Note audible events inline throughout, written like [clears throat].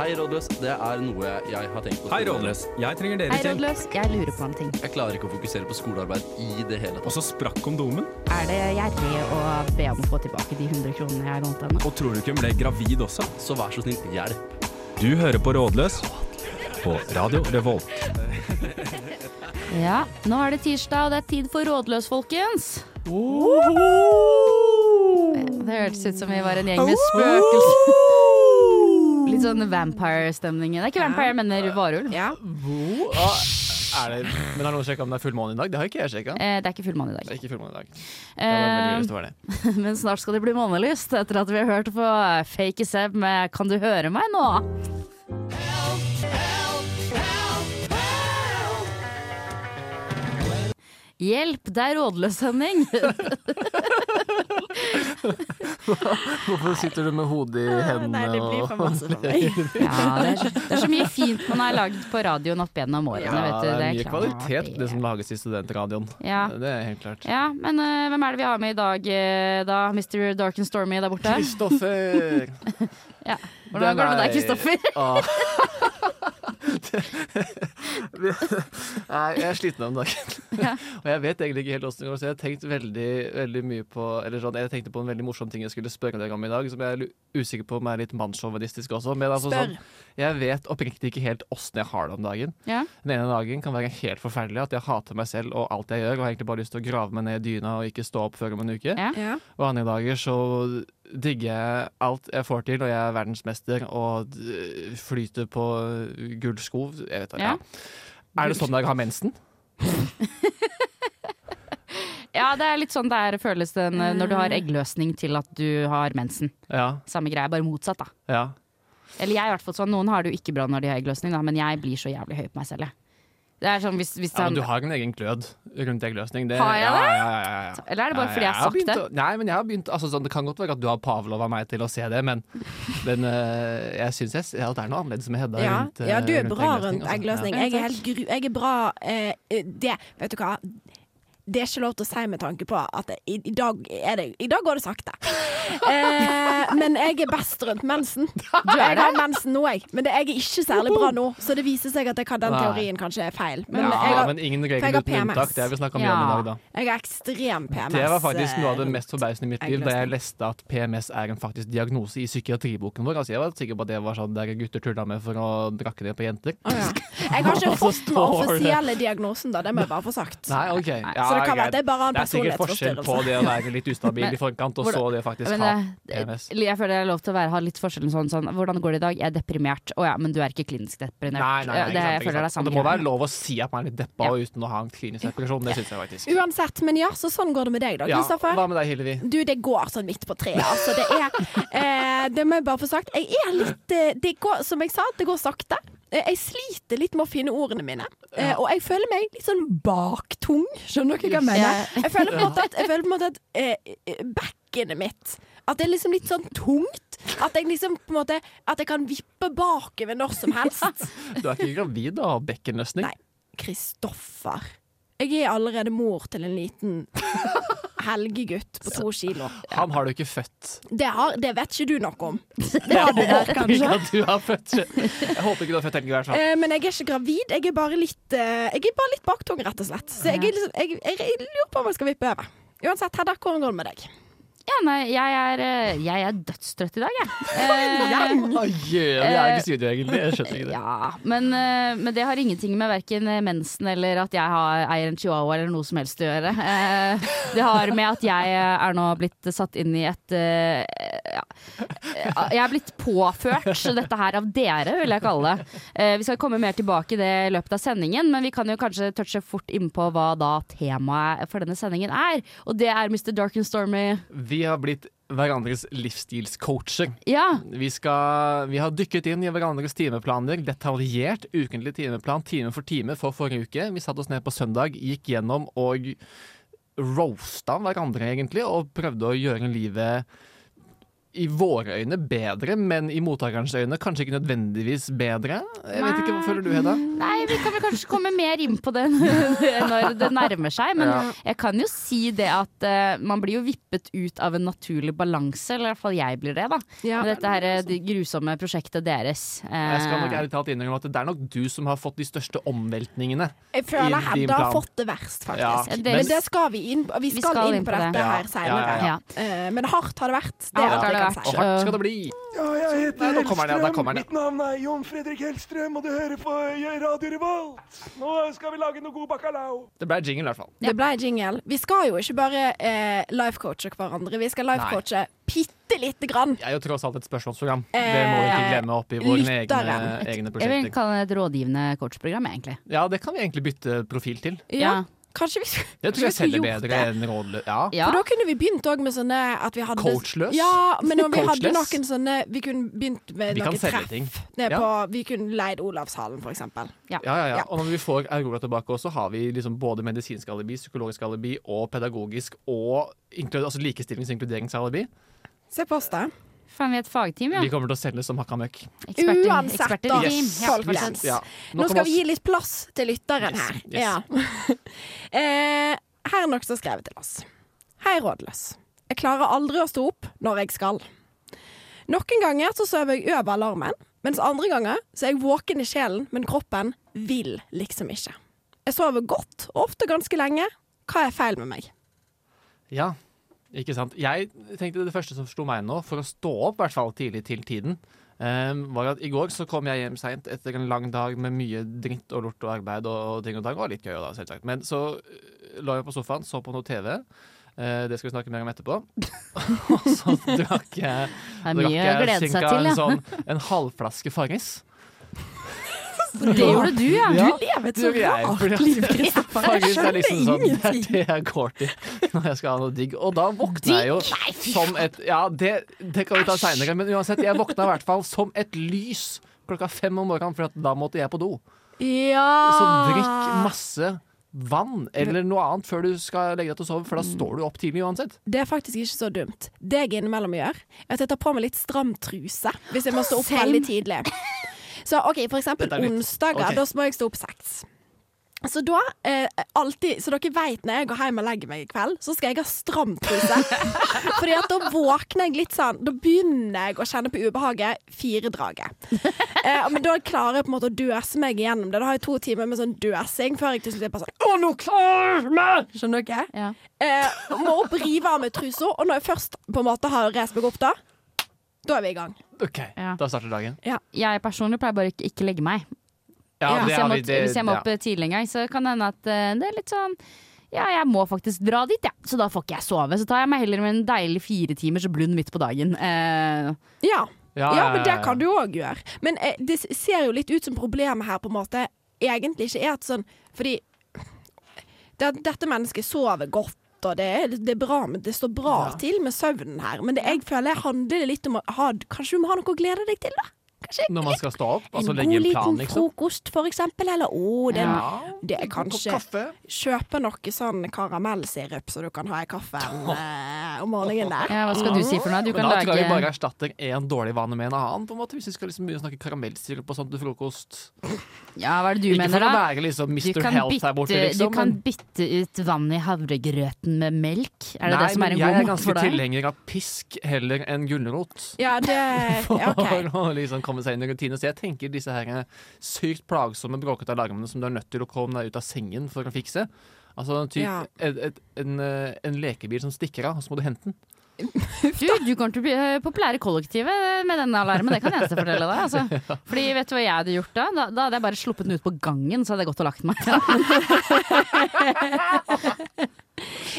Hei, rådløs. Det er noe jeg har tenkt på. Hei, Rådløs. Jeg trenger dere Hei, til. rådløs. Jeg lurer på en ting. Jeg klarer ikke å fokusere på skolearbeid i det hele tatt. Og så sprakk kondomen. Er det gjerrig å be om å få tilbake de 100 kronene jeg lånte henne? Og tror du ikke hun ble gravid også? Så vær så snill, hjelp. Du hører på Rådløs på Radio Revolt. Ja, nå er det tirsdag, og det er tid for Rådløs, folkens. Det hørtes ut som vi var en gjeng med spøkelser. Litt sånn vampire-stemning. Det er ikke vampire, jeg mener varulv. Ja. Hvor er det Men har noen sjekka om det er fullmåne i dag? Det har ikke jeg sjekka. Eh, det er ikke fullmåne i Det er ikke fullmåne i dag. Det veldig var det. [laughs] Men snart skal det bli månelyst, etter at vi har hørt på Fake Seb med Kan du høre meg nå? Hjelp, det er rådløs-Henning'. [laughs] Hvorfor sitter du med hodet i hendene Nei, det blir for masse for meg. [laughs] Ja, det, er, det er så mye fint man har lagd på radioen opp gjennom årene. Ja, vet du. det er mye klart kvalitet, det som lages i studentradioen. Ja. Det er helt klart. Ja, men uh, hvem er det vi har med i dag, eh, da? Mr. Dark and Stormy der borte? Kristoffer! [laughs] Ja. Hvordan går det med deg, Kristoffer? [laughs] Jeg er sliten om dagen. Ja. Og jeg vet egentlig ikke helt åssen det går, så jeg har tenkt veldig, veldig mye på Eller sånn, Jeg tenkte på en veldig morsom ting jeg skulle spørre deg om i dag, som jeg er usikker på om er litt mannssjåvinistisk også. Men altså, sånn, jeg vet oppriktig ikke helt åssen jeg har det om dagen. Ja. Den ene dagen kan være helt forferdelig, at jeg hater meg selv og alt jeg gjør, og har egentlig bare lyst til å grave meg ned i dyna og ikke stå opp før om en uke. Ja. Ja. Og andre dager så digger alt jeg får til, og jeg er verdensmester og flyter på gullsko. Jeg vet, Ja. ja. Er det sånn jeg har mensen? [laughs] ja, det er litt sånn det er, føles det når du har eggløsning til at du har mensen. Ja. Samme greie, bare motsatt, da. ja. Eller jeg i hvert fall sånn, noen har det jo ikke bra når de har eggløsning, da, men jeg blir så jævlig høy på meg selv, jeg. Det er sånn hvis, hvis ja men du har en egen glød rundt eggløsning. Det, Har jeg ja, det? Ja, ja, ja, ja. Eller er det bare Ja, fordi jeg har sagt det? Å, nei, men jeg har begynt altså, sånn, Det kan godt være at du har pavlova meg til å se det, men, [laughs] men uh, jeg syns jeg ser at det er noe annerledes med Hedda Ja. rundt, eh, ja, du er rundt bra eggløsning, rundt altså. eggløsning. Jeg er helt gru... Jeg er bra uh, Det, vet du hva. Det er ikke lov til å si med tanke på at det, i, i, dag er det, I dag går det sakte. [laughs] Eh, men jeg er best rundt mensen. [laughs] Jeg har mensen nå, jeg. Men det, jeg er ikke særlig bra nå, så det viser seg at jeg kan, den teorien kanskje er feil. Men ja, jeg, har, men ingen regler uten PMS. unntak. Det har vi snakka mye Ja. om i dag, da. jeg har ekstrem PMS. Det var faktisk noe av det eh, mest forbausende i mitt liv da jeg leste at PMS er en faktisk diagnose i psykiatriboken vår. Altså Jeg var sikker på at det var sånn der gutter tulla med for å drakke ned på jenter. Oh, ja. Jeg har ikke [laughs] fått den offisielle diagnosen, da. Det må jeg bare få sagt. Nei, ok. Ja, det kan være det er bare en Det er sikkert forskjell på det å være litt ustabil Men- i forkant, og hvordan- så det faktisk Men ha det, PMS. jeg føler det er lov til å være, ha litt forskjellen sånn, sånn Hvordan går det i dag? Jeg er deprimert. Å ja, men du er ikke klinisk deprimert. Nei, nei, nei, det, sant, jeg ikke føler det er samme det må være lov å si at man er litt deppa Ja. uten å ha en klinisk depresjon. Det syns jeg faktisk. Uansett, men ja, så sånn går det med deg da, Ja, Kristoffer. hva med deg, Hillevi? Du, det går sånn midt på treet. Altså, det er eh, Det må jeg bare få sagt. Jeg er litt eh, Det går, som jeg sa, det går sakte. Eh, Jeg sliter litt med å finne ordene mine. Ja. og jeg føler meg litt sånn baktung. Skjønner dere hva jeg mener? Jeg føler på en måte at, jeg måte at eh, eh, bekkenet mitt At det er liksom litt sånn tungt. At jeg liksom på en måte At jeg kan vippe bakover når som helst. [laughs] Du er ikke gravid og har bekkenløsning? Nei. Kristoffer. Jeg er allerede mor til en liten helgegutt på to kilo. Han har du ikke født. Det, har, det vet ikke du noe om. [laughs] Det har du der, kanskje. Jeg håper ikke du har født Helge, i. Eh, men jeg er ikke gravid. Jeg er bare litt, eh, jeg er bare litt baktung, rett og slett. Så jeg, er liksom, jeg, jeg, jeg lurer på om jeg skal vippe over. Uansett, Hedda, hvordan går det med deg? Ja, nei, jeg er, eh, jeg er dødstrøtt i dag, jeg. [laughs] Eh? Jeg er ikke studio, egentlig. Jeg skjønner ikke det. Ja, men, eh, men det har ingenting med verken mensen eller at jeg har, eier en chihuahua eller noe som helst å gjøre. Eh, Det har med at jeg er nå blitt satt inn i et eh, eh, Jeg er blitt påført dette her av dere, vil jeg kalle det. Eh, Vi skal komme mer tilbake i det i løpet av sendingen, men vi kan jo kanskje touche fort innpå hva da temaet for denne sendingen er. Og det er Mr. Dark and Stormy. Vi har blitt hverandres livsstilscoacher. Ja. Vi, skal, vi har dykket inn i hverandres timeplaner, detaljert ukentlig timeplan time for time for forrige uke. Vi satte oss ned på søndag, gikk gjennom og roasta hverandre, egentlig, og prøvde å gjøre livet i våre øyne bedre, men i mottakerens øyne kanskje ikke nødvendigvis bedre. Jeg vet ikke, Hva føler du, Hedda? Nei, vi kan vel kanskje komme mer inn på det [laughs] når det nærmer seg. Men Ja. jeg kan jo si det at uh, man blir jo vippet ut av en naturlig balanse, eller i hvert fall jeg blir det, da. Ja. Med dette her, eh, det grusomme prosjektet deres. Jeg skal nok ærlig talt innrømme at det er nok du som har fått de største omveltningene. Jeg føler Hedda har fått det verst, faktisk. Ja, Ja, Men det skal vi inn på. Vi skal, inn på dette det. her ja, ja, ja. Eh, Men hardt har det vært. Det Hardt vært. Og hardt skal det bli. Ja, jeg heter Nei, Hellstrøm. ja, den, ja. Mitt navn er Jon Fredrik Hellstrøm, og du hører på Radio Revolt. Nå skal vi lage noe god bacalao. Det ble jingle, i hvert fall. Det ble jingle. Vi skal jo ikke bare eh, life-coache hverandre, vi skal lifecoache bitte lite grann. Jeg er jo tross alt et spørsmålsprogram. Det må vi ikke Eh, glemme oppi våre egne, egne prosjekter. jeg vil kalle det et rådgivende coachprogram, egentlig. Ja, det kan vi egentlig bytte profil til. Ja, kanskje vi skulle Det tror jeg selger er bedre enn rådløs. Ja. Ja. For da kunne vi begynt òg med sånne at vi hadde Coachløs? Ja, men om vi hadde noen sånne Vi kunne begynt med Vi noen treff. ting. Ned Ja. på, vi kunne leid Olavshallen, for eksempel. Ja, ja, ja. Ja. Og når vi får Aurora tilbake også, har vi liksom både medisinsk alibi, psykologisk alibi og pedagogisk og altså likestillings- og inkluderingsalibi. Se på oss, da. Faen, vi er et fagteam, ja. Vi kommer til å selge som hakka møkk. Uansett, eksperter da, yes, folkens. Ja. Nå Nå skal vi gi litt plass til lytteren Yes, her. yes. Ja. [laughs] eh, her er noe som er skrevet til oss. Hei, rådløs. Jeg klarer aldri å stå opp når jeg skal. Noen ganger så sover jeg over alarmen, mens andre ganger så er jeg våken i sjelen, men kroppen vil liksom ikke. Jeg sover godt, og ofte ganske lenge. Hva er feil med meg? Ja, ikke sant. Jeg tenkte det første som slo meg nå, for å stå opp i hvert fall tidlig til tiden, um, var at i går så kom jeg hjem seint etter en lang dag med mye dritt og lort og arbeid og, ting og tang. Og litt gøy, da, selvsagt. Men så eh, lå jeg på sofaen, så på noe TV. Eh, det skal vi snakke mer om etterpå. [laughs] og så drakk jeg, drakk jeg cirka til, en, ja. sånn, en halvflaske Farris. [laughs] Det gjorde du, ja. Ja, lever et så rart liv, Kristoffer. Jeg Farris er liksom sånn [laughs] Det er det jeg går til når jeg skal ha noe digg. Og da våkner jeg jo som et Ja, det, det kan vi ta seinere, men uansett, jeg våkna i hvert fall som et lys klokka fem om morgenen, for da måtte jeg på do. Ja. Så drikk masse vann eller noe annet før du skal legge deg til å sove, for da står du opp tidlig uansett. Det er faktisk ikke så dumt. Det jeg innimellom gjør, er at jeg tar på meg litt stram truse hvis jeg må stå opp veldig tidlig. Så OK, for eksempel er onsdager. Okay. Da må jeg stå opp seks. Så da, eh, alltid, så dere vet når jeg går hjem og legger meg i kveld, så skal jeg ha stram truse. [laughs] Fordi at da våkner jeg litt sånn Da begynner jeg å kjenne på ubehaget firedraget. Eh, men da klarer jeg på en måte å døse meg igjennom det. Da har jeg to timer med sånn døsing før jeg til slutt er bare sånn Å, nå klarer jeg meg! Skjønner dere? Ja. Eh, må opp, rive av meg trusa, og når jeg først på en måte har reist meg opp da, da er vi i gang. OK, Ja. da starter dagen. Jeg personlig pleier bare ikke, ikke legge meg. Ja, Ja, det Hvis jeg må. Det, hvis jeg må ja. opp tidlig en gang, så kan det hende at eh, det er litt sånn ja, jeg må faktisk dra dit, ja. Så da får ikke jeg sove. Så tar jeg meg heller med en deilig fire timers blund midt på dagen. Eh, Ja, Ja, ja men det kan du òg gjøre. Men eh, det ser jo litt ut som problemet her på en måte egentlig ikke er at sånn Fordi det, dette mennesket sover godt. Og det er, det er bra, men det står bra Ja. til med søvnen her. Men det, jeg føler det handler litt om å ha Kanskje du må ha noe å glede deg til, da? Kanskje Når man skal stå opp, altså en legge liksom? en plan, liten liksom. frokost, for eksempel. Eller å, den, Ja, det er kanskje. Kjøpe noe sånn karamellsirup så du kan ha i kaffen eh, om morgenen der. ja, hva skal du si for noe? Du kan da tror jeg vi bare erstatter én dårlig vane med en annen. på en måte Hvis vi skal liksom begynne å snakke karamellsirup og sånt til frokost. Ja, hva er det du Ikke mener, for å være liksom Mr. Health Health her borte, liksom. du kan bytte ut vann i havregrøten med melk. Er det Nei, det som er en jeg god er mat ganske er ganske tilhenger av pisk heller enn gulrot. Ja, det [laughs] okay. For å liksom komme seg inn i rutine. Så jeg tenker disse her eh, sykt plagsomme bråkete alarmene som du er nødt til å komme deg ut av sengen for å fikse. Altså typ Ja. et, et, en, eh, en lekebil som stikker av, og så må du hente den. [laughs] Du, du kommer til å bli eh, populær i kollektivet med denne alarmen, det kan jeg eneste fortelle deg. Altså. [laughs] Fordi vet du hva jeg hadde gjort da? da? Da hadde jeg bare sluppet den ut på gangen, så hadde jeg gått og lagt meg. [laughs]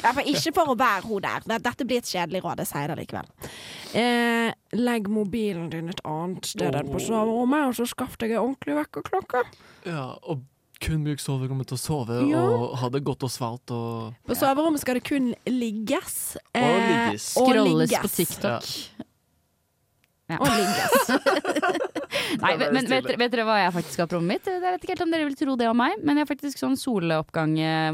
Ja, for ikke for å være hun der. Dette- blir et kjedelig råd, jeg sier det likevel. Eh, legg mobilen din et annet sted enn på soverommet, og så skaff deg ei ordentlig vekkerklokke. Ja, og kun bruk soverommet til å sove Ja. og ha det godt og svalt og På soverommet skal det kun ligges. eh, Og ligges. Skrolles på TikTok. på TikTok. Og ligges. [laughs] Nei, men vet, vet dere hva jeg faktisk har på rommet mitt? Jeg vet ikke helt om dere vil tro det om meg, men jeg har faktisk sånn soloppgang eh.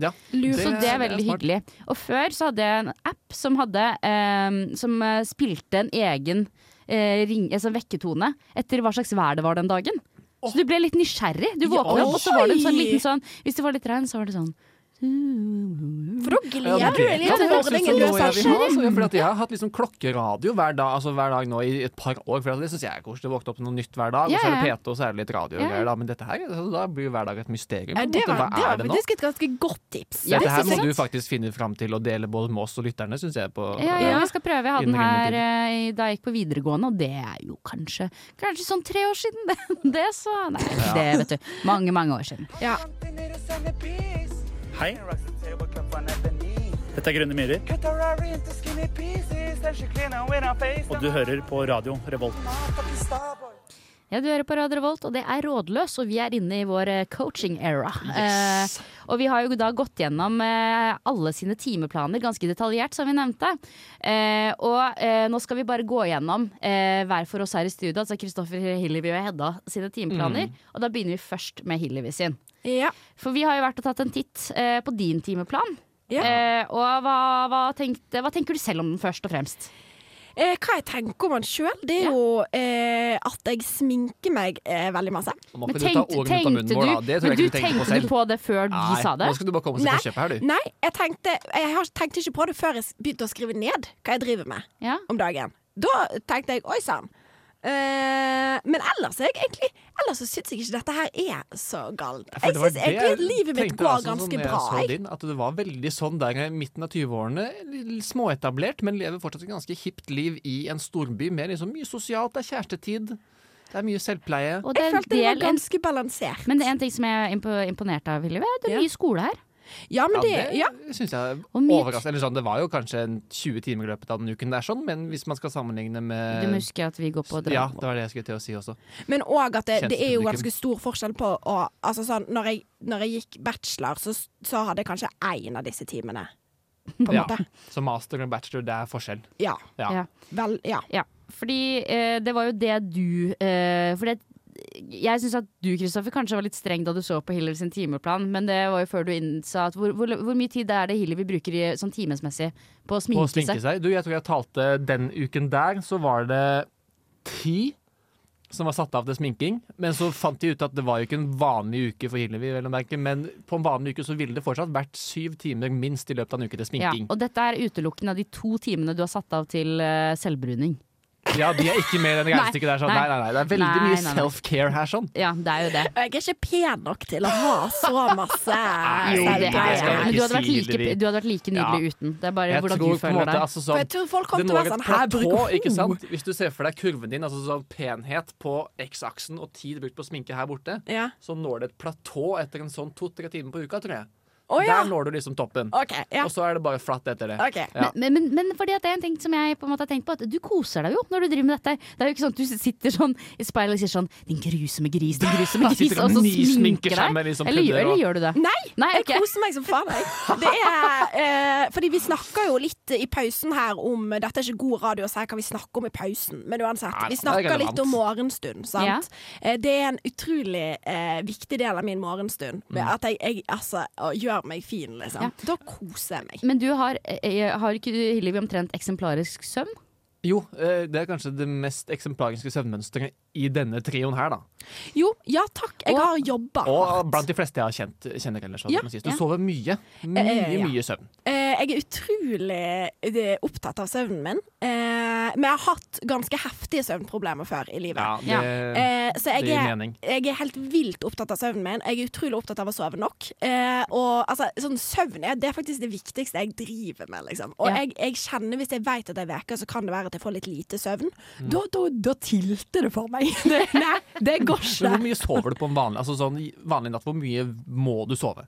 Ja. Så det er det er veldig hyggelig. Og før så hadde jeg en app som hadde um, Som eh, spilte en egen uh, ring, altså vekketone etter hva slags vær det var den dagen. Så du ble litt nysgjerrig. Du våkna opp, og så var det en sånn liten sånn Hvis det var litt regn, så var det sånn For da gleder Ja, du deg litt til det høres ut ordningen du noe jeg har hatt liksom klokkeradio hver dag, altså hver dag nå i et par år. For det syns jeg er koselig. Våkne opp med noe nytt hver dag, og så er det PT, og så er det litt radio og greier. Da. Men dette her, altså, da blir hver dag et mysterium. Ja, det var, Hva det var er det nå? faktisk et ganske godt tips. Ja, Dette her må du faktisk finne fram til og dele både med oss og lytterne, syns jeg. På, Ja, ja, vi skal prøve. Jeg hadde den her rimelig eh, da jeg gikk på videregående, og det er jo kanskje Kanskje sånn tre år siden. [laughs] Det, det så Nei, det vet du. Mange, mange år siden. Ja. Hei. Dette er Grønne myrer, og du hører på radio Revolt. Ja, du hører på Radio Revolt, og det er Rådløs, og vi er inne i vår eh, coaching era. Eh, og vi har jo da gått gjennom eh, alle sine timeplaner ganske detaljert, som vi nevnte. Eh, og eh, nå skal vi bare gå gjennom eh, hver for oss her i studio, altså Kristoffer Hillevi og Hedda sine timeplaner. Og da begynner vi først med Hillevi sin. Ja. For vi har jo vært og tatt en titt på din timeplan. Ja. Og hva, hva, tenkte, hva tenker du selv om den, først og fremst? Eh, hva jeg tenker om han sjøl, det er Ja. jo eh, at jeg sminker meg eh, veldig masse. Men får du ta tenkte, tenkte du, vår, Det men du tenkte, tenkte på du på det før de sa det? nå skal du bare komme og se Nei. på kjøpet her, du. Nei, jeg tenkte, jeg tenkte ikke på det før jeg begynte å skrive ned hva jeg driver med Ja. om dagen. Da tenkte jeg oi sann. Eh, men ellers, er jeg egentlig, ellers så syns jeg ikke dette her er så galt. Jeg det syns egentlig at livet mitt går altså, sånn ganske jeg bra. så din, at det var veldig sånn der i midten av 20-årene. Småetablert, men lever fortsatt et ganske hipt liv i en storby med liksom mye sosialt. Det er kjærestetid, det er mye selvpleie. Og det Jeg er følte det var ganske balansert. men det er en ting som jeg er imponert av, Hillevi. Det er Ja. mye skole her. Ja, men det, ja, det syns jeg er overraskende. Eller sånn, det var jo kanskje 20 timer i løpet av den uken, det er sånn, men hvis man skal sammenligne med Du må huske at vi går på drama. Ja, det var det jeg skulle til å si også. Men òg at det, det er jo ganske stor forskjell på å Altså sånn, når jeg, når jeg gikk bachelor, så, så hadde jeg kanskje én av disse timene. På en Ja. måte. Så master og bachelor, det er forskjell. Ja. Ja. Ja. Vel, ja. Ja, fordi eh, det var jo det du eh, For det, jeg syns at du Kristoffer, kanskje var litt streng da du så på Hiller sin timeplan, men det var jo før du innsa at hvor, hvor, hvor mye tid er det Hillevi bruker i, sånn timesmessig på å På sminke, å sminke seg? seg. Du, jeg tror jeg talte den uken der, så var det ti som var satt av til sminking. Men så fant de ut at det var jo ikke en vanlig uke for Hillevi. Men på en vanlig uke så ville det fortsatt vært syv timer minst i løpet av en uke til sminking. Ja, og dette er utelukkende av de to timene du har satt av til eh, selvbruning. Ja, de er ikke med i det regnestykket der. Sånn. Nei. Nei, nei, nei. Det er veldig Nei, mye self-care her, sånn. Ja, det er jo det. Jeg er ikke pen nok til å ha så masse Jo, det er skal vi Men du ikke hadde vært si, like, du hadde vært like nydelig Ja. uten. Det er bare Jeg hvordan tror du føler måte deg. altså, For sånn jeg tror folk Det kommer til å når være et sånn Her platå, bruker ikke hun sant? Hvis du ser for deg kurven din, altså sånn penhet på X-aksen og tid brukt på sminke her borte, Ja. så når det et platå etter en sånn to-tre timer på uka, tror jeg. Å ja. Der når du liksom toppen. Okay, Ja. Og så er det bare flatt etter det. Okay. Ja. Men, men, men fordi at det er en ting som jeg på en måte har tenkt på, at du koser deg jo når du driver med dette. Det er jo ikke sånn at du sitter sånn i speilet og sier sånn 'din grusomme gris', din grusomme [laughs] gris, og og så sminker deg. med liksom eller, gjør, eller gjør du det? Nei, Nei, jeg koser meg som faen. Jeg. Det er, eh, fordi vi snakker jo litt i pausen her om Dette er ikke god radio å si hva vi snakker om i pausen, men uansett. Nei, Vi er snakker litt om morgenstund, sant. Eh, Det er en utrolig eh, viktig del av min morgenstund. Mm. at jeg, jeg altså, å, gjør meg fin, liksom. Ja. Da koser jeg meg. Men du har, eh, har ikke du, Hillevi, omtrent eksemplarisk søvn? Jo, eh, det er kanskje det mest eksemplariske søvnmønsteret i denne trioen her, da. Jo, ja takk. Jeg Og- har jobba Og blant de fleste jeg har kjent, kjenner ellers. Ja, du ja. sover mye. Mye, Eh, mye søvn. Eh, jeg er utrolig eh, opptatt av søvnen min. Eh, men jeg har hatt ganske heftige søvnproblemer før i livet. Ja, det, Ja. Eh, så jeg det gir er, jeg er helt vilt opptatt av søvnen min. Jeg er utrolig opptatt av å sove nok. Eh, og altså, sånn søvn er, det er faktisk det viktigste jeg driver med. Liksom. Og Ja. jeg, jeg kjenner hvis jeg vet at jeg veker, så kan det være at jeg får litt lite søvn. Mm. Da, da, da tilter det for meg. [laughs] Det, nei, det går Men hvor mye sover du på en vanlig, altså sånn, vanlig natt? Hvor mye må du sove?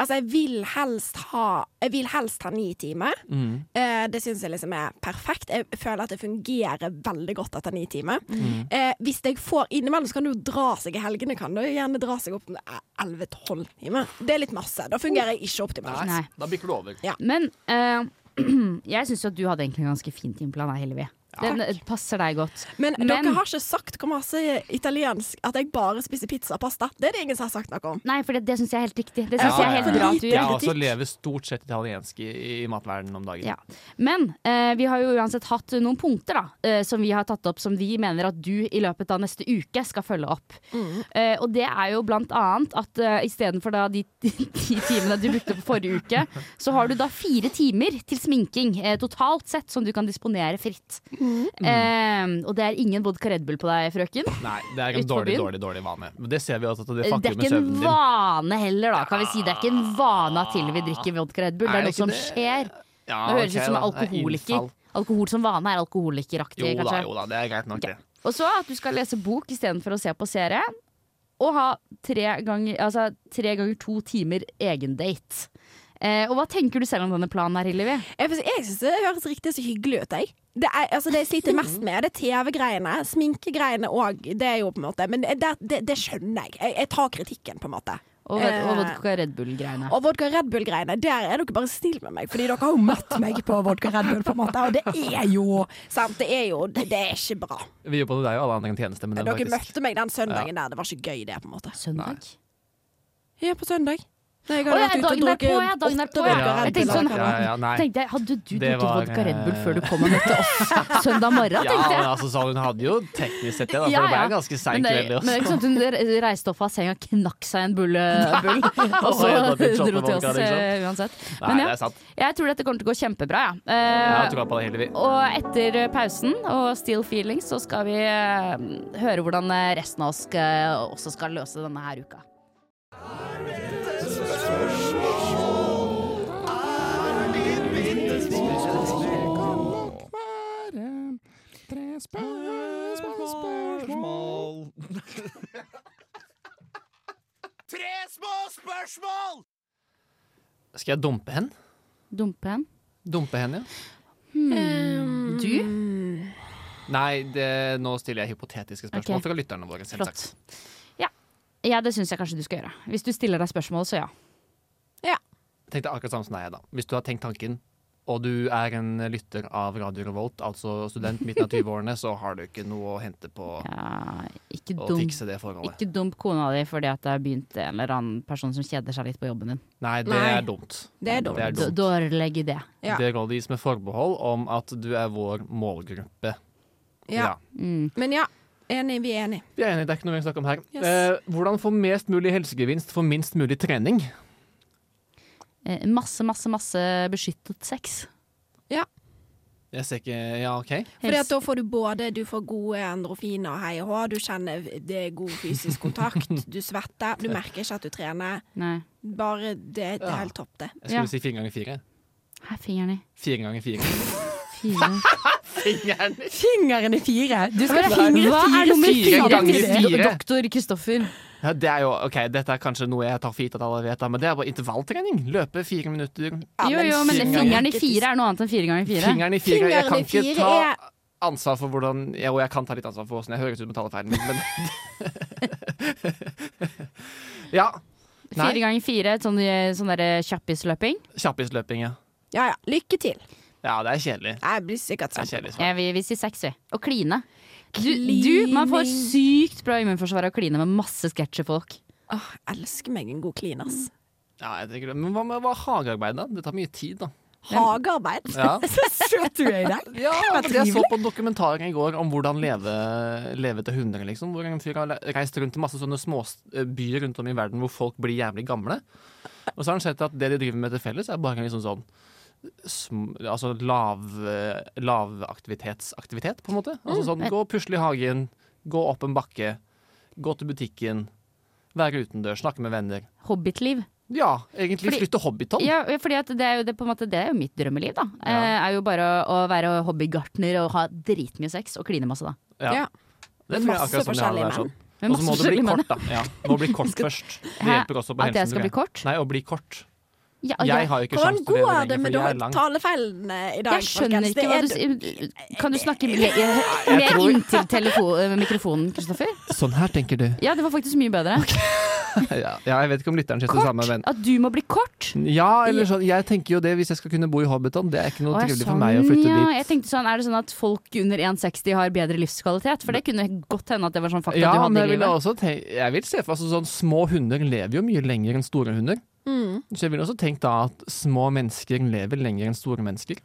Altså, jeg vil helst ha Jeg vil helst ha ni timer. Mm. Eh, det syns jeg liksom er perfekt. Jeg føler at det fungerer veldig godt etter ni timer. Mm. Eh, hvis jeg får Innimellom så kan det jo dra seg i helgene. Kan det jo gjerne dra seg opp til 11-12 timer. Det er litt masse. Da fungerer jeg ikke optimalt. Nei. Da bikker du over. Men eh, [clears throat] jeg syns jo at du hadde egentlig en ganske fin timeplan, da, Hillevi. Den Takk. passer deg godt. Men, Men- dere har ikke sagt hvor masse italiensk at jeg bare spiser pizza og pasta. Det er det ingen som har sagt noe om. Nei, for det, det syns jeg er helt riktig. Det synes Ja, jeg er helt ja. bra at du Jeg også lever stort sett italiensk i, i matverdenen om dagen. Ja. Men eh, vi har jo uansett hatt noen punkter da, eh, som vi har tatt opp som vi mener at du i løpet av neste uke skal følge opp. Eh, og det er jo blant annet at eh, istedenfor da de [laughs] ti timene du brukte på forrige uke, så har du da fire timer til sminking eh, totalt sett som du kan disponere fritt. Eh, og det er ingen vodka Red Bull på deg, frøken. Nei, det er en dårlig, dårlig dårlig vane. Men det ser vi også at det Det er ikke en vane heller, da, kan vi si. Det er ikke en vane at Hilvi drikker vodka Red Bull. Det Er noe som skjer det? Ja, høres ok ut som da. er alkoholiker. Alkohol som vane er alkoholikeraktig, Jo da, kanskje. jo da, det er greit nok, det. Og så at du skal lese bok istedenfor å se på serie. Og ha tre ganger, altså, tre ganger to timer egendate. Eh, og hva tenker du selv om denne planen her, Hillevi? Jeg, jeg syns det høres riktig så hyggelig ut, jeg. Det, er, altså, det jeg sliter mest med, det er TV-greiene. Sminkegreiene òg. Det er jo på en måte Men det, det, det skjønner jeg. jeg. Jeg tar kritikken, på en måte. Og, Eh, og vodka Red Bull-greiene. Og vodka Red Bull-greiene, der er dere bare snille med meg. Fordi dere har jo møtt meg på vodka Red Bull, på en måte. Og det er jo sant, det er jo Det, det er ikke bra. Vi gjør både deg og alle andre en tjeneste med den, Dere faktisk. møtte meg den søndagen der. Det var ikke gøy, det, på en måte. Søndag? Ja, på søndag. Nei, jeg har oh, ja, vært ute og dagen derpå, drukket ja. Åtte vodka Red Jeg Bull. sånn Ja, ja, tenkte jeg, Hadde du drukket vodka Red Bull eh, før du kom og møtte oss [laughs] [laughs] søndag morgen? Ja, men jeg. altså, så hun hadde jo teknisk sett det, da, for Ja, det ble en ganske sein kveld. men det er ikke sånn at hun reiste opp av senga, knakk seg en bulle, [laughs] bull, og så dro til oss liksom. eh, uansett. Men ja, jeg tror dette kommer til å gå kjempebra. Jeg Eh, troa på det, Hillevi. og etter pausen og Still Feelings så skal vi høre hvordan resten av oss skal, også skal løse denne her uka. Tre små spørsmål! Skal jeg dumpe hen? Dumpe hen? Dumpe hen, ja. Hmm. Du? Nei, det, nå stiller jeg hypotetiske spørsmål okay. fra lytterne våre. selvsagt. Flott. Ja. ja, det syns jeg kanskje du skal gjøre. Hvis du stiller deg spørsmål, så ja. Tenk deg akkurat samme som deg, da. Hvis du har tenkt tanken, og du er en lytter av Radio Revolt, altså student midten av 20-årene, så har du ikke noe å hente på ja å dump, fikse det forholdet. Ikke dump kona di fordi at det har begynt en eller annen person som kjeder seg litt på jobben din. Nei, det Nei. er dumt. Det er dumt. Det er dumt. Dårlig idé. Ja. Det rådet gis med forbehold om at du er vår målgruppe. Ja. Mm. Men ja, enig. Vi er enige. Vi er enige, det er ikke noe vi snakker om her. Yes. Eh, hvordan få mest mulig helsegevinst for minst mulig trening? Eh, Masse, masse, masse beskyttet sex. Ja. Jeg ser ikke Ja, OK. Fordi at da får du både du får gode endorfiner, hei og hå, du kjenner det er god fysisk [laughs] kontakt, du svetter, du merker ikke at du trener. Nei. Bare det, det er helt topp, det. Jeg skulle Ja. si fire ganger fire. Her, fingeren i. Fire ganger fire. Fire. Fingeren i Fingeren i fire! Du Hva er nummer fire fire? ganger fire? Doktor Kristoffer. Ja, det er jo, ok, Dette er kanskje noe jeg tar for gitt at alle vet, men det er bare intervalltrening. Løpe fire minutter. Jo, jo, men fingeren- fingeren i fire er noe annet enn fire ganger fire. Fingeren i fire. Jeg kan ikke ta er ansvar for hvordan Jo, jeg kan ta litt ansvar for hvordan jeg høres ut med talefeilen min, men [laughs] Ja. Fire Nei, ganger fire, sånn, sånn derre kjappisløping. kjappisløping, ja. Ja ja, lykke til. Ja, det er kjedelig. Jeg blir sikkert Det er kjedelig svar. Jeg vi, vil si seks, vi. Og kline. Du, du, man får sykt bra immunforsvar av å kline med masse sketsjefolk. Åh, jeg elsker meg en god kline, ass. Ja, jeg tenker det. Men hva med hva er hagearbeid, da? Det tar mye tid, da. Hagearbeid. Ja. [laughs] Så søt du er i dag. Ja, fordi jeg så på dokumentaren i går om hvordan leve, leve til 100, liksom. Hvor en fyr har reist rundt til masse sånne småbyer rundt om i verden hvor folk blir jævlig gamle. Og så har han sett at det de driver med til felles, er bare liksom sånn Altså lav, eh, lavaktivitetsaktivitet, på en måte. Altså sånn gå og pusle i hagen, gå opp en bakke, gå til butikken, være utendørs, snakke med venner. Hobbitliv. Ja, egentlig Fordi- flytte Hobbiton. Ja, fordi at det er jo det, på en måte, det er jo mitt drømmeliv, da. Ja. Eh, er jo bare å, å være hobbygartner og ha dritmye sex og kline masse, da. Ja. Ja. Det tror jeg er Masse akkurat sånn det forskjellige menn sånn. Og så må det bli kort, da. Ja, må bli kort [laughs] først. Det hjelper også på At jeg skal bli kort? Nei, å bli kort. Ja, Jeg ja. har jo ikke sjanse til det leve lenger, for jeg er lang. talefeilene i dag? Jeg skjønner ikke hva du sier. Kan du snakke mer, mer tror- inntil eh, mikrofonen, Kristoffer? Sånn her tenker du. Ja, det var faktisk mye bedre. [laughs] ja, jeg vet ikke om lytteren syns det samme, men At du må bli kort? Ja, eller sånn, jeg tenker jo det hvis jeg skal kunne bo i Hobbiton. Det er ikke noe trivelig sånn, for meg å flytte ja. dit. Jeg tenkte sånn, Er det sånn at folk under 1,60 har bedre livskvalitet? For det kunne godt hende at det var sånn fakta Ja, du men hadde jeg i livet. også men jeg vil se for altså, sånn Små hunder lever jo mye lenger enn store hunder. Mm. Så jeg vil også tenke da at små mennesker lever lenger enn store mennesker.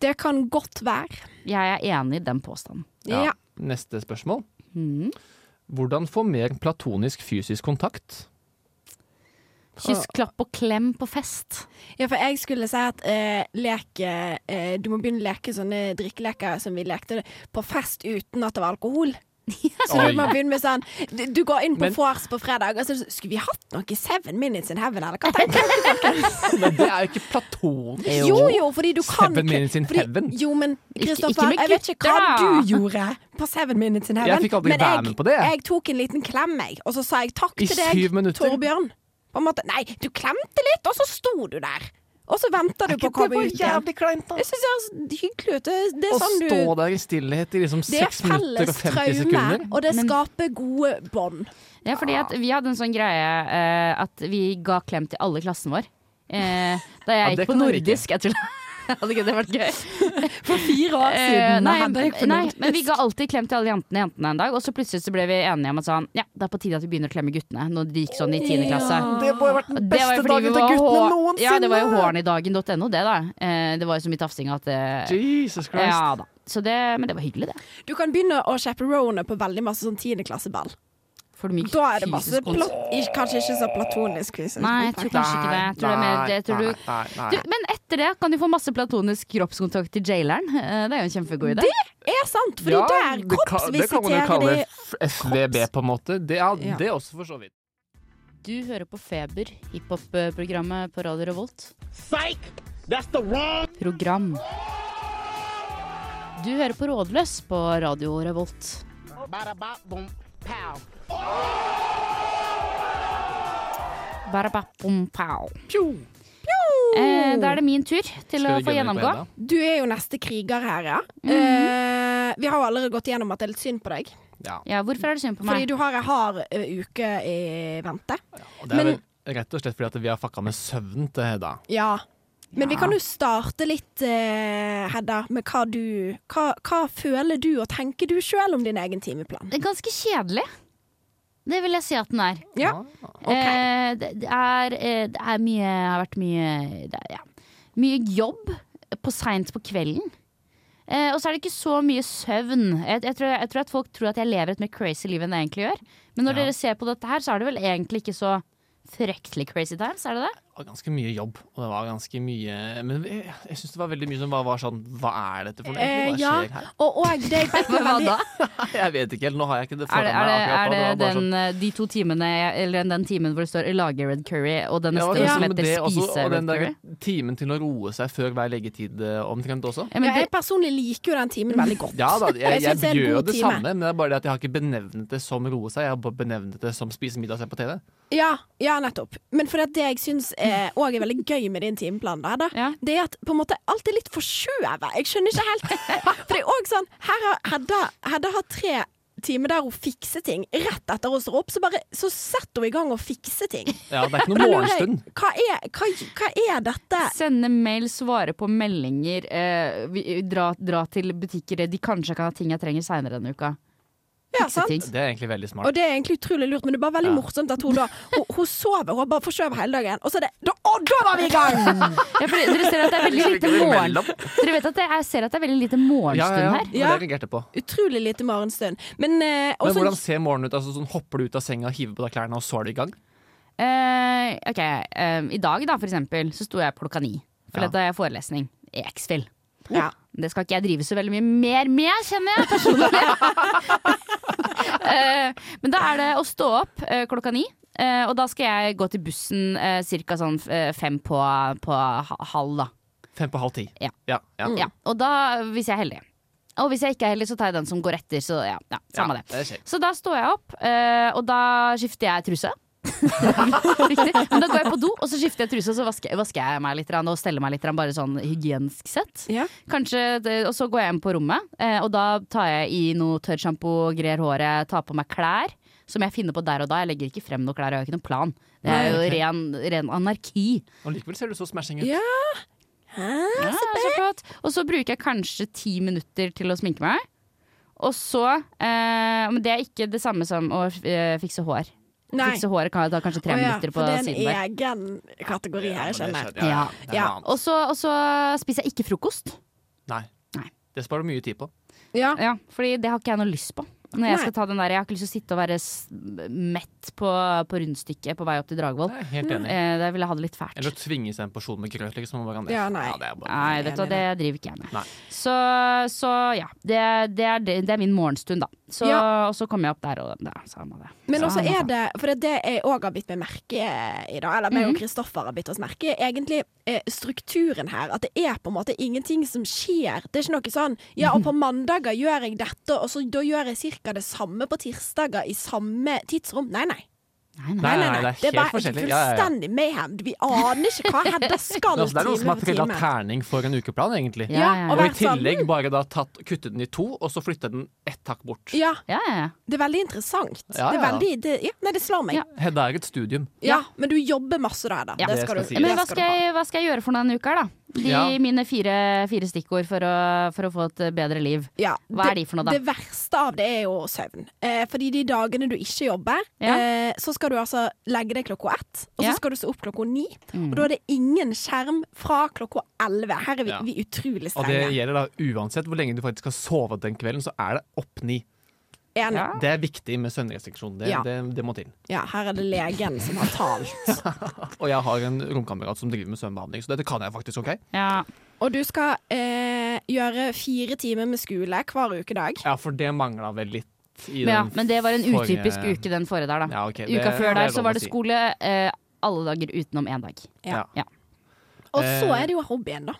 Det kan godt være. Jeg er enig i den påstanden. Ja. Neste spørsmål. Mm. Hvordan få mer platonisk fysisk kontakt? Kyss, klapp og klem på fest. Ja, for jeg skulle si at eh, leke eh, Du må begynne å leke sånne drikkeleker som vi lekte på fest uten at det var alkohol. Så Oi. du må begynne med sånn Du, du går inn på Men- vors på fredag, og så skulle vi hatt noe Seven Minutes in Heaven, eller hva tenker du? [laughs] Men det er jo ikke platonisk! Jo jo, fordi du kan Seven Minutes in fordi, Heaven. Jo, men Kristoffer, jeg vet ikke hva du gjorde på Seven Minutes in Heaven. Jeg fikk aldri men jeg, med på det. Jeg tok en liten klem, jeg, og så sa jeg takk I til deg, syv. Torbjørn. På en måte, nei, du klemte litt, og så sto du der. Og så venter du på å komme ut igjen. Jeg syns det høres hyggelig ut. Det, det Å er sånn du stå der i stillhet i liksom Det er seks minutter og 50 traume, sekunder. og det skaper gode bånd. Ja, fordi at vi hadde en sånn greie uh, at vi ga klem til alle i klassen vår. Uh, da jeg Ja, gikk på nordisk. Jeg tror [laughs] Hadde ikke det vært gøy? [laughs] For fire år siden. nei, nei, men vi ga alltid klem til alle jentene, jentene en dag, og så plutselig så ble vi enige om at sånn, ja, det er på tide at vi begynner å klemme guttene. Når de gikk sånn i tiende klasse. Det må jo ha vært den var beste dagen til guttene noensinne! Ja, det var jo hårnidagen.no, det da. Eh, det var jo så mye tafsing at eh, Jesus Christ. Ja da. Så det, men det var hyggelig, det. Du kan begynne å chaperone på veldig masse sånn tiendeklasseball. Får du mye Da er det masse plat Kanskje ikke så platonisk fysisk Nei, jeg tror kanskje ikke det. Jeg tror det er mer det, jeg tror du, nei, nei, du, men etter det kan du få masse platonisk kroppskontakt til jaileren. Eh, Det er jo en kjempegod idé. Det Er sant, fordi Ja, der det kan- Det kan man jo kroppsvisiterer kalle de F- på en måte. Det, ja, Ja. det også, for så vidt. Du hører på Feber, hiphop-programmet på Radio Revolt. Program. Du hører på Rådløs på Radio Revolt. Eh, da er det min tur til å få gjennomgå. Du er jo neste kriger her, ja. Mhm. eh, vi har jo allerede gått igjennom at det er litt synd på deg. Ja. Ja, hvorfor er det synd på Fordi meg? du har en hard ø, uke i vente. Og det er Men- vel rett og slett fordi at vi har fucka med søvn til Hedda. Ja. Men vi kan jo starte litt, eh, Hedda, med hva du hva, hva føler du og tenker du sjøl om din egen timeplan? Det er ganske kjedelig. Det vil jeg si at den er. Ja. Eh, det, det, er, eh, det er mye har vært mye det er, ja. Mye jobb på seint på kvelden. Eh, og så er det ikke så mye søvn. Jeg, jeg, tror, jeg tror at folk tror at jeg lever et mer crazy liv enn jeg egentlig gjør. Men når Ja. dere ser på dette her, så er det vel egentlig ikke så fryktelig crazy times, er det det? Var ganske mye jobb, og det var ganske mye Men jeg, jeg syns det var veldig mye som bare var sånn Hva er dette for noe? Eh, Hva ja. skjer her? Og, og det jeg vet er Hva da? [laughs] Jeg vet ikke helt. Nå har jeg ikke det Er foran meg er det, er det Det den, sånn- eh, de to timene Eller den timen hvor det står 'lage red curry', og den Ja, neste ja, var som heter det også, 'spise og den der curry'? timen til å roe seg før hver leggetid eh, omtrent også. Ja, men det, Jeg personlig liker jo den timen veldig godt. Ja da, jeg, jeg, jeg det er gjør det time. samme, men det er bare det at jeg har ikke benevnet det som roe seg. Jeg har benevnet det som spise middag og se på TV. Ja, ja nettopp. Men for det jeg syns òg er veldig gøy med din timeplan, da, Ja. det er at på en måte alt er litt forskjøvet. Jeg skjønner ikke helt [laughs] For det er òg sånn Her har Hedda, Hedda har tre timer der hun fikser ting. Rett etter hun står opp, så bare Så setter hun i gang og fikser ting. Ja, Det er ikke Da noe lurer jeg, morgenstund. Hva er, hva, hva er dette? Sende mail, svare på meldinger, eh, dra, dra til butikker de kanskje kan ha ting jeg trenger seinere denne uka. Ja, sant? Det er egentlig veldig smart. Og det er egentlig utrolig lurt, men det er bare veldig Ja. morsomt at hun da Hun, hun sover, hun har bare forskjøvet hele dagen, og så er det da, Å, da var vi i gang! [laughs] Ja, for dere ser at det er veldig lite morgen... Dere vet at det, jeg ser at det er veldig lite morgenstund ja, ja. her. Det Ja. det jeg på. Utrolig lite morgenstund. Men, eh, Men hvordan ser morgenen ut? Altså, sånn, hopper du ut av senga, hiver på deg klærne, og så er du i gang? Uh, ok, uh, I dag da, for eksempel, så sto jeg opp klokka ni. For Ja. da har jeg forelesning i X-Fill. Ja. Det skal ikke jeg drive så veldig mye mer med, kjenner jeg personlig. uh, [laughs] men da er det å stå opp uh, klokka ni. Uh, og da skal jeg gå til bussen uh, ca. sånn fem på, på halv, da. Fem på halv ti. Ja. ja, ja. Ja, og da, hvis jeg er heldig. Og hvis jeg ikke er heldig, så tar jeg den som går etter. Så ja, ja samme Ja, det. det. Så da står jeg opp, eh, og da skifter jeg truse. [laughs] Riktig. Men da går jeg på do, og så skifter jeg truse, og så vasker, vasker jeg meg litt og steller meg litt, bare sånn hygienisk sett. Ja. Kanskje, Og så går jeg inn på rommet, eh, og da tar jeg i noe tørrsjampo, grer håret, tar på meg klær. som jeg finner på der og da. Jeg legger ikke frem noe klær, jeg har ikke noen plan. Det er jo ren, ren anarki. Og likevel ser du så smashing ut. Ja. Hæ? Ja, så flott. Og så bruker jeg kanskje ti minutter til å sminke meg. Og så eh, Men det er ikke det samme som å eh, fikse hår. Nei. Fikse håret kan jeg ta kanskje tre oh, ja, minutter på for det er en egen kategori her, jeg skjønner. Ja. er Ja. Og så, og så spiser jeg ikke frokost. Nei. Nei. Det sparer du mye tid på. Ja. Ja, fordi det har ikke jeg noe lyst på. Når jeg Nei. skal ta den der, jeg har ikke lyst til å sitte og være mett på, på rundstykket på vei opp til Dragvoll. Helt enig. Eh, der vil jeg ha det litt fælt. Eller å tvinge seg en porsjon med grøt, liksom. Ja, nei. Ja, nei. det er bare, Nei, vet du, det driver ikke jeg med. Så, så ja, det, det, er, det, det er min morgenstund, da. Så, Ja. Og så kommer jeg opp der, og er samme det. Men også er det, for det er det jeg òg har bitt meg merke i dag, eller meg Mhm. og Kristoffer har bitt oss merke i, egentlig eh, strukturen her. At det er på en måte ingenting som skjer. Det er ikke noe sånn ja, og på [laughs] mandager gjør jeg dette, og så da gjør jeg ca. det samme på tirsdager i samme tidsrom. Nei, nei. Nei, nei. Nei, nei, det er helt bare forskjellig. Ja, ja, ja. fullstendig mayhem. Vi aner ikke hva Hedda skal [laughs] time det er noen som har trilla terning for en ukeplan, egentlig. Ja, ja, ja. og Og i sånn, tillegg bare da tatt, kuttet den i to, og så flyttet den ett hakk bort. Ja, Ja, ja, ja. det er veldig interessant. Ja, Det er veldig det, ja, Nei, det slår meg. Ja. Ja. Hedda er et studium. men du jobber masse da, Hedda. Ja. Det Det skal skal du, si. Men hva skal jeg, hva skal jeg gjøre for denne uka, da? De Ja. mine fire, fire stikkord for å, for å få et bedre liv. Ja, Hva er de for noe, da? Det verste av det er jo søvn. Eh, fordi de dagene du ikke jobber, Ja. eh, så skal du altså legge deg klokka ett, og så skal du stå opp klokka ni. Mm. Og da er det ingen skjerm fra klokka elleve. Her er vi, Ja. vi utrolig strenge. Og det gjelder da uansett hvor lenge du faktisk har sovet den kvelden, så er det opp ni. Enig. Ja. Det er viktig med søvnrestriksjon. Det, Ja. det, det må til. Ja, her er det legen som har talt. [laughs] Og jeg har en romkamerat som driver med søvnbehandling, så dette kan jeg faktisk, OK? Ja. Og du skal eh, gjøre fire timer med skole hver ukedag. Ja, for det mangla vel litt i Men, ja, men det var en forrige- utypisk uke den forrige der, da. Ja, okay. det- Uka før det er der så var det skole eh, alle dager utenom én dag. Ja. Ja. Og så Eh, er det jo hobbyen, da.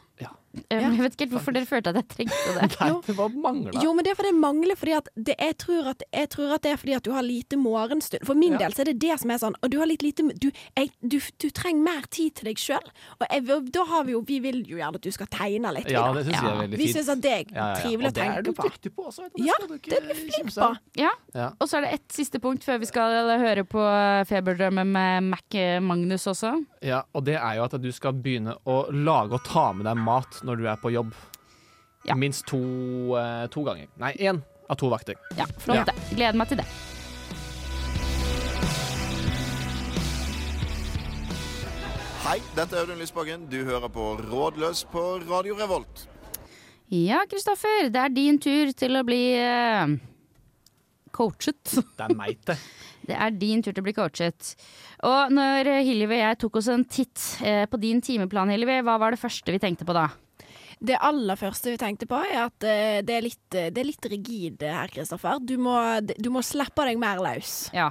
Eh, Jeg vet ikke helt hvorfor dere følte at jeg trengte [laughs] det. Nei, det var mangla. Jo, men det er fordi det mangler fordi at det, jeg, tror at, jeg tror at det er fordi at du har lite morgenstund. For min Ja. del så er det det som er sånn. Og du har litt lite Du, jeg, du, du trenger mer tid til deg sjøl. Og jeg, da har vi jo Vi vil jo gjerne at du skal tegne litt. Ja, det syns jeg er veldig Vi syns at det er Ja, ja, ja. trivelig å Og det er du på. dyktig på også. vet du. Ja, det er du flink på. Ja. Ja. Og så er det ett siste punkt før vi skal høre på Feberdrømmen med Mac Magnus også. Ja, og det er jo at du skal begynne å lage og ta med deg mat når du er på jobb. Ja. Minst to, eh, to ganger. Nei, én av to vakter. Ja, Flott, det. Gleder meg til det. Hei, dette er Audun Lysbakken. Du hører på Rådløs på Radio Revolt. Ja, Kristoffer, det er din tur til å bli eh, coachet. Det er meg, det. [laughs] Det er din tur til å bli coachet. Og når Hilvi og jeg tok oss en titt eh, på din timeplan, Hilvi, hva var det første vi tenkte på da? Det aller første vi tenkte på, er at eh, det, er litt, eh, det er litt rigid her, Kristoffer. Du må, du må slippe deg mer løs. Ja,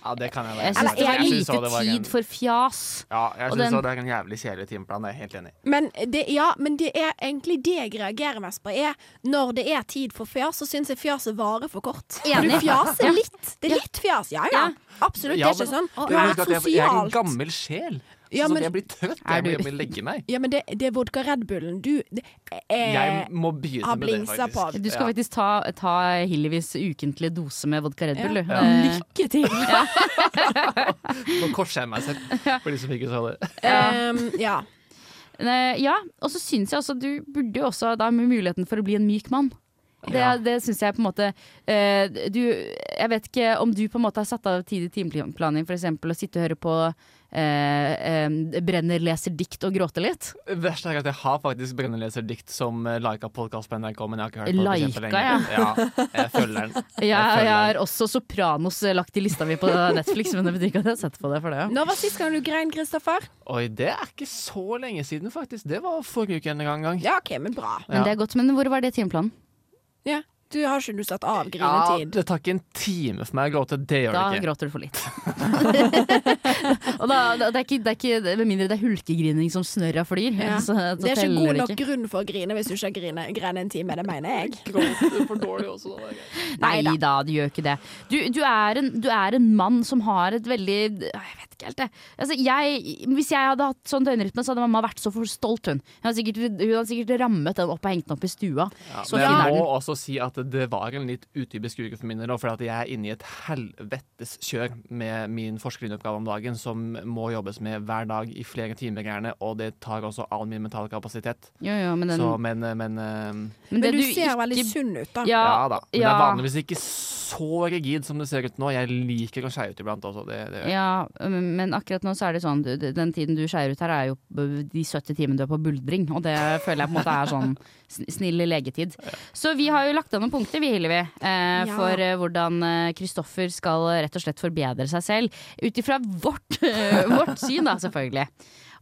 Ja, det kan jeg jeg være. syns det var Jeg lite det var en- tid for fjas. Ja, jeg syns den- det er en jævlig kjedelig timeplan. Jeg er helt enig. Men det, ja, men det er egentlig det jeg reagerer mest på. Er når det er tid for fjas, så syns jeg fjaset varer for kort. Enig. du fjaser litt. Det er litt fjas, ja ja. Absolutt. Ja, det er ikke sånn. Du er sosialt. jeg, jeg er en gammel sjel. Ja, sånn men- at jeg blir trøtt. Jeg må, hjem og legge meg. Ja, men det, det er vodka Red Bullen. Du det, eh, Jeg må begynne har med det, blingsa faktisk. på. Du skal Ja. faktisk ta, ta Hillevis ukentlige dose med vodka Red Bull, du. Ja. Eh, Lykke til! [laughs] Nå korser jeg meg selv, for de som ikke sa det. Um, ja. Eh, ja, og så syns jeg også du burde jo også da med muligheten for å bli en myk mann. Det, Ja. det syns jeg på en måte uh, Du, jeg vet ikke om du på en måte har satt av tid i timeplanen for eksempel å sitte og høre på eh, eh, Brenner leser dikt og gråte litt. Verst er at jeg har faktisk Brenner, leser dikt som uh, lika podkast på NRK, men jeg har ikke hørt på det Lika, kjempelenge. Ja, jeg følger den. [laughs] Jeg, følger jeg har også Sopranos eh, lagt i lista mi på Netflix, men det betyr ikke at jeg har sett på det for det. Når var sist gang du grein, Kristoffer? Oi, det er ikke så lenge siden, faktisk. Det var forrige uke en gang. gang. Ja, OK, men bra. Men det er godt, men hvor var det timeplanen? Ja. Du har ikke du satt av Ja, det tar ikke en time for meg å gråte. Det gjør Da det ikke. Da gråter du for litt. [laughs] og da, da, det, er ikke, det er ikke Med mindre det er hulkegrining som snørra flyr. Ja. Så, så Det er ikke god nok ikke. grunn for å grine hvis du ikke griner, grine, grein en time. Det mener jeg. [laughs] Gråter for dårlig også. da. Nei da, du gjør ikke det. Du, du, er en, du er en mann som har et veldig Jeg vet ikke helt, det. Altså, jeg, hvis jeg hadde hatt sånn døgnrytme, så hadde mamma vært så for stolt, hun. Hun hadde sikkert, hun hadde sikkert rammet den opp og hengt den opp i stua. Ja, men jeg må også si at det var en litt utypisk uke for min del. For jeg er inne i et helvetes kjør med min forskerinneoppgave om dagen, som må jobbes med hver dag i flere timer gjerne, og det tar også all min mentale kapasitet. Jo, jo, men den Så, men, men, eh, Men, Men du ser veldig sunn ut, da. Ja, ja, da. Men det er vanligvis ikke så rigid som det ser ut nå. Jeg liker å skeie ut iblant også. Det, det, Ja, men akkurat nå så er det sånn Den tiden du skeier ut her, er jo de 70 timene du er på buldring. Og det føler jeg på en måte er sånn snill legetid. Så vi har jo lagt an noen punkter, vi Hillevi, eh, Ja. for eh, hvordan eh, Kristoffer skal rett og slett forbedre seg selv. Ut ifra vårt, eh, vårt syn, da, selvfølgelig.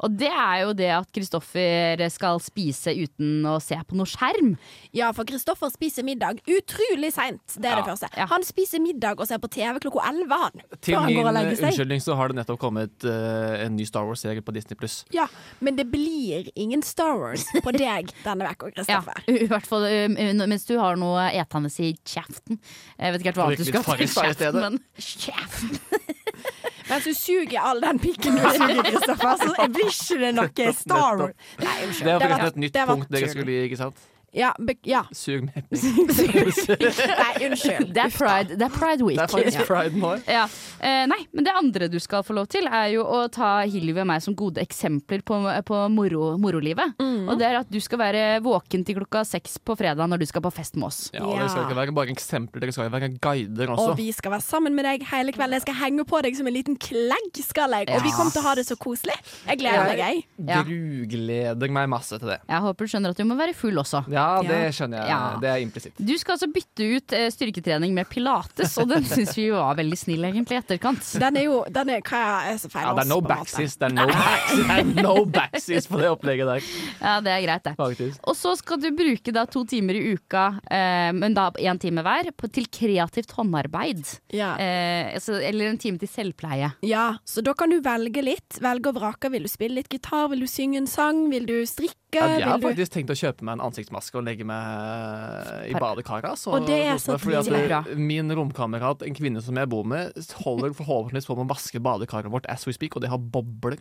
Og det er jo det at Kristoffer skal spise uten å se på noe skjerm. Ja, for Kristoffer spiser middag utrolig seint. Det er det første. Ja. Han spiser middag og ser på TV klokka elleve, han. Til han min går og seg. unnskyldning så har det nettopp kommet uh, en ny Star Wars-serie på Disney pluss. Ja, men det blir ingen Star Wars på deg [laughs] denne uka, Ja, Kristoffer. i hvert fall eh, mens du har noe etende i kjeften. Jeg vet ikke helt hva annet du skal stedet. kjeften, men kjeften. [laughs] Mens du suger all den pikken du [laughs] suger, Kristoffer, så blir ikke det noe Star Wars. Nei, unnskyld. Det er var- forresten et nytt punkt dere skulle gi, ikke sant? Ja, be ja. Sug [laughs] pikk. Nei, unnskyld. Det er pride, det er pride week. Det er faktisk pride nå. Ja. Eh, nei, men det andre du skal få lov til, er jo å ta Hilvi og meg som gode eksempler på, på moro, morolivet. Mm. Og det er at du skal være våken til klokka seks på fredag når du skal på fest med oss. Ja, og Dere skal ikke være bare eksempler, dere skal være guider også. Og vi skal være sammen med deg hele kvelden. Jeg skal henge på deg som en liten klegg, skal jeg. Og vi kommer til å ha det så koselig. Jeg gleder meg, jeg. Ja. Grugleder meg masse til det. Jeg håper du skjønner at du må være full også. Ja, det skjønner jeg. Ja. Det er implisitt. Du skal altså bytte ut eh, styrketrening med pilates, og den syns vi var veldig snill egentlig i etterkant. Den er jo den er, Hva er så feil? Ja, det er no backsies. Det er no backsies, er no backsies på det opplegget der, Ja, det er greit, det. faktisk. Og så skal du bruke da to timer i uka, eh, men da én time hver, på, til kreativt håndarbeid. Ja. Eh, altså, eller en time til selvpleie. ja, så da kan du velge litt. Velge og vrake. Vil du spille litt gitar? Vil du synge en sang? Vil du strikke? Ja, jeg har faktisk tenkt å kjøpe meg en ansiktsmaske og legge meg i badekaret. Altså, Og det er så at Min romkamerat, en kvinne som jeg bor med, holder forhåpentligvis på med å vaske badekaret vårt as we speak, og det har bobler.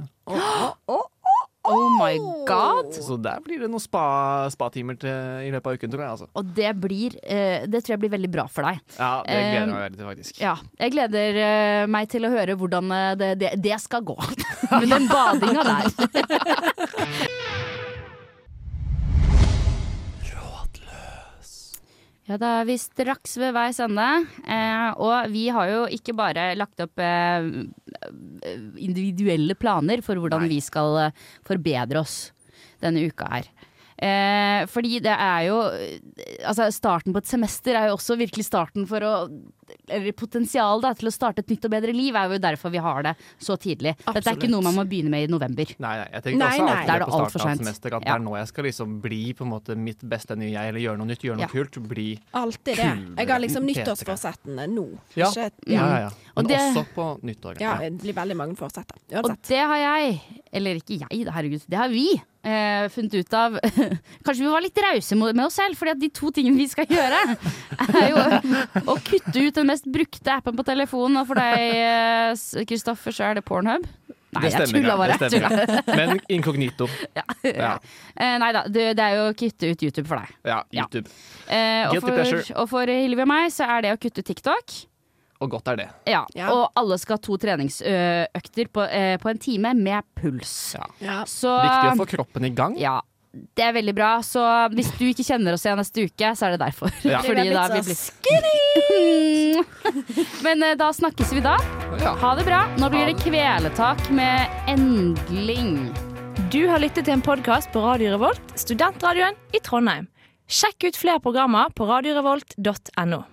Oh my god! Så der blir det noen spa- spatimer spa i løpet av uken, tror jeg. Altså. Og det blir eh, Det tror jeg blir veldig bra for deg. Ja, det gleder jeg Um, meg veldig til, faktisk. Ja, jeg gleder eh, meg til å høre hvordan eh, det, det, det skal gå. [laughs] Med den badinga der. [laughs] Ja, da er vi straks ved veis ende. Eh, og vi har jo ikke bare lagt opp eh, individuelle planer for hvordan vi skal eh, forbedre oss denne uka her. Eh, fordi det er jo Altså, starten på et semester er jo også virkelig starten for å Eller potensial da, til å starte et nytt og bedre liv, er jo derfor vi har det så tidlig. Dette er ikke noe man må begynne med i november. Nei, nei, jeg tenker Nei, også alltid Da er det på alt for starten av sent. semester at Ja. det er nå jeg skal liksom bli på en måte mitt beste nye jeg, eller gjøre noe nytt, gjøre noe Ja. kult. Bli Alltid det. Jeg har liksom nyttårsforsettene nå. Ja. Ikke, Ja, ja, ja. Og Men det- også på nyttår. ja, det blir veldig mange forsett. Uansett. Og det har jeg, eller ikke jeg, herregud, det har vi eh, funnet ut av [laughs] Kanskje vi var litt rause med oss selv, fordi at de to tingene vi skal gjøre, er jo å kutte ut den mest brukte appen på telefonen. Og for deg, eh, Kristoffer, så er det Pornhub. Nei, Det jeg stemmer, tulla bare. det jeg stemmer. Men inkognito. [laughs] Ja. Ja. Eh, nei da, det, det er jo å kutte ut YouTube for deg. Ja, Ja. YouTube. Eh, og, for, og for Hilvi og meg så er det å kutte ut TikTok. Og godt er det. Ja, Ja. Og alle skal ha to treningsøkter på, eh, på en time med puls. Ja. Ja. Så Viktig å få kroppen i gang. Ja, det er veldig bra. Så hvis du ikke kjenner oss igjen neste uke, så er det derfor. Ja. [laughs] Fordi da har vi blitt [laughs] Men eh, da snakkes vi da. Ja. Ha det bra. Nå blir det kveletak med endling. Du har lyttet til en podkast på Radio Revolt, studentradioen i Trondheim. Sjekk ut flere programmer på radiorevolt.no.